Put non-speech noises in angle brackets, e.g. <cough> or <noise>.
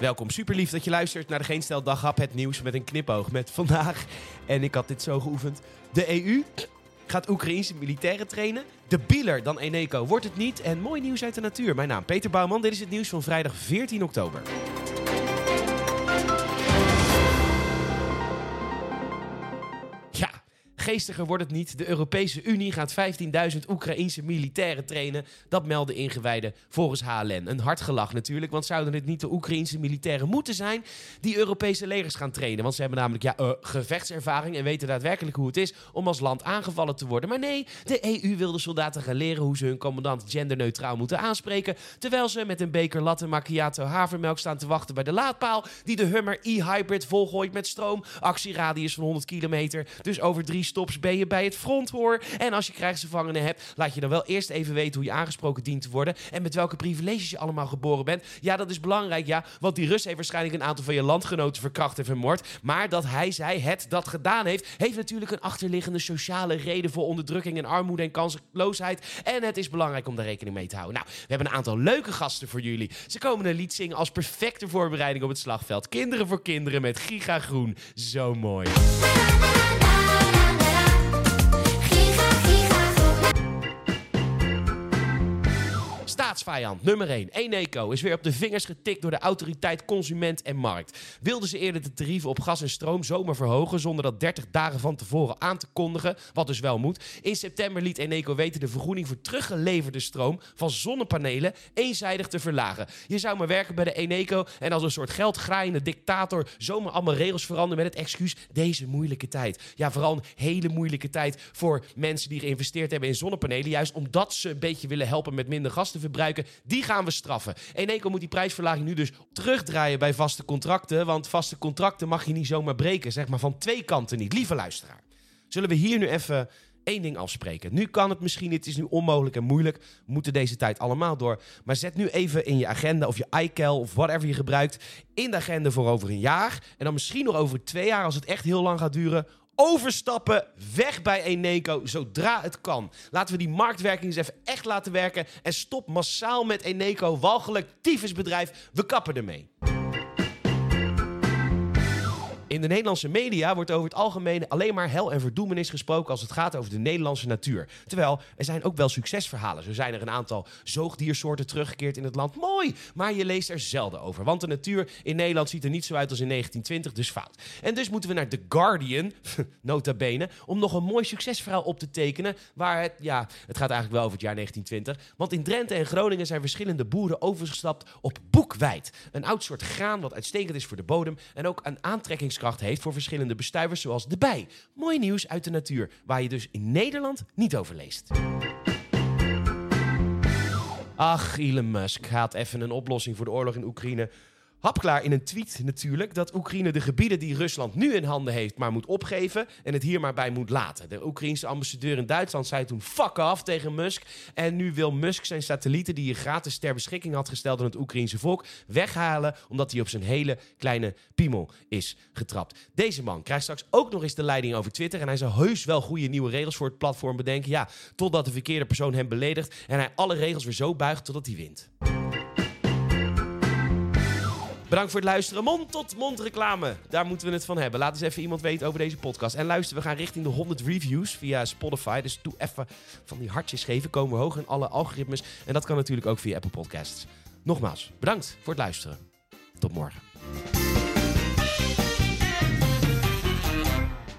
Welkom, super lief dat je luistert naar de Geen Stel Daghap, het nieuws met een knipoog. Met vandaag, en ik had dit zo geoefend, de EU gaat Oekraïnse militairen trainen. De bieler dan Eneco wordt het niet. En mooi nieuws uit de natuur. Mijn naam Peter Bouwman, dit is het nieuws van vrijdag 14 oktober. Geestiger wordt het niet. De Europese Unie gaat 15.000 Oekraïense militairen trainen. Dat melden ingewijden volgens HLN. Een hard gelach natuurlijk, want zouden het niet de Oekraïense militairen moeten zijn die Europese legers gaan trainen? Want ze hebben namelijk ja, uh, gevechtservaring en weten daadwerkelijk hoe het is om als land aangevallen te worden. Maar nee, de EU wil de soldaten gaan leren hoe ze hun commandant genderneutraal moeten aanspreken. Terwijl ze met een beker latte macchiato havermelk staan te wachten bij de laadpaal die de Hummer e-hybrid volgooit met stroom. Actieradius van 100 kilometer. Dus over drie stops ben je bij het front hoor. En als je krijgsgevangenen hebt, laat je dan wel eerst even weten hoe je aangesproken dient te worden. En met welke privileges je allemaal geboren bent. Ja, dat is belangrijk, ja. Want die Rus heeft waarschijnlijk een aantal van je landgenoten verkracht en vermoord. Maar dat hij, zij, het dat gedaan heeft, heeft natuurlijk een achterliggende sociale reden voor onderdrukking en armoede en kansloosheid. En het is belangrijk om daar rekening mee te houden. Nou, we hebben een aantal leuke gasten voor jullie. Ze komen een lied zingen als perfecte voorbereiding op het slagveld. Kinderen voor kinderen met Giga Groen. Zo mooi. Nummer 1, Eneco, is weer op de vingers getikt door de autoriteit Consument en Markt. Wilden ze eerder de tarieven op gas en stroom zomaar verhogen zonder dat 30 dagen van tevoren aan te kondigen, wat dus wel moet. In september liet Eneco weten de vergoeding voor teruggeleverde stroom van zonnepanelen eenzijdig te verlagen. Je zou maar werken bij de Eneco en als een soort geldgraaiende dictator zomaar allemaal regels veranderen met het excuus deze moeilijke tijd. Ja, vooral een hele moeilijke tijd voor mensen die geïnvesteerd hebben in zonnepanelen, juist omdat ze een beetje willen helpen met minder gas te verbruiken, die gaan we straffen. Eneco moet die prijsverlaging nu dus terugdraaien bij vaste contracten. Want vaste contracten mag je niet zomaar breken. Zeg maar van twee kanten niet. Lieve luisteraar. Zullen we hier nu even één ding afspreken? Nu kan het misschien, het is nu onmogelijk en moeilijk. We moeten deze tijd allemaal door. Maar zet nu even in je agenda of je iCal of whatever je gebruikt. In de agenda voor over een jaar. En dan misschien nog over twee jaar als het echt heel lang gaat duren overstappen, weg bij Eneco, zodra het kan. Laten we die marktwerking eens even echt laten werken en stop massaal met Eneco, walgelijk tyfusbedrijf, we kappen ermee. In de Nederlandse media wordt over het algemeen alleen maar hel en verdoemenis gesproken als het gaat over de Nederlandse natuur. Terwijl er zijn ook wel succesverhalen. Zo zijn er een aantal zoogdiersoorten teruggekeerd in het land. Mooi, maar je leest er zelden over. Want de natuur in Nederland ziet er niet zo uit als in 1920, dus fout. En dus moeten we naar The Guardian, <laughs> nota bene, om nog een mooi succesverhaal op te tekenen. Waar het, ja, het gaat eigenlijk wel over het jaar 1920. Want in Drenthe en Groningen zijn verschillende boeren overgestapt op boekwijd. Een oud soort graan wat uitstekend is voor de bodem en ook een aantrekkings kracht heeft voor verschillende bestuivers zoals de bij. Mooi nieuws uit de natuur, waar je dus in Nederland niet over leest. Ach, Elon Musk gaat even een oplossing voor de oorlog in Oekraïne hapklaar in een tweet natuurlijk dat Oekraïne de gebieden die Rusland nu in handen heeft maar moet opgeven en het hier maar bij moet laten. De Oekraïense ambassadeur in Duitsland zei toen fuck off tegen Musk en nu wil Musk zijn satellieten die hij gratis ter beschikking had gesteld aan het Oekraïense volk weghalen omdat hij op zijn hele kleine piemel is getrapt. Deze man krijgt straks ook nog eens de leiding over Twitter en hij zal heus wel goede nieuwe regels voor het platform bedenken. Ja, totdat de verkeerde persoon hem beledigt en hij alle regels weer zo buigt totdat hij wint. Bedankt voor het luisteren. Mond tot mond reclame. Daar moeten we het van hebben. Laat eens even iemand weten over deze podcast. En luister, we gaan richting de 100 reviews via Spotify. Dus doe even van die hartjes geven. Komen we hoog in alle algoritmes. En dat kan natuurlijk ook via Apple Podcasts. Nogmaals, bedankt voor het luisteren. Tot morgen.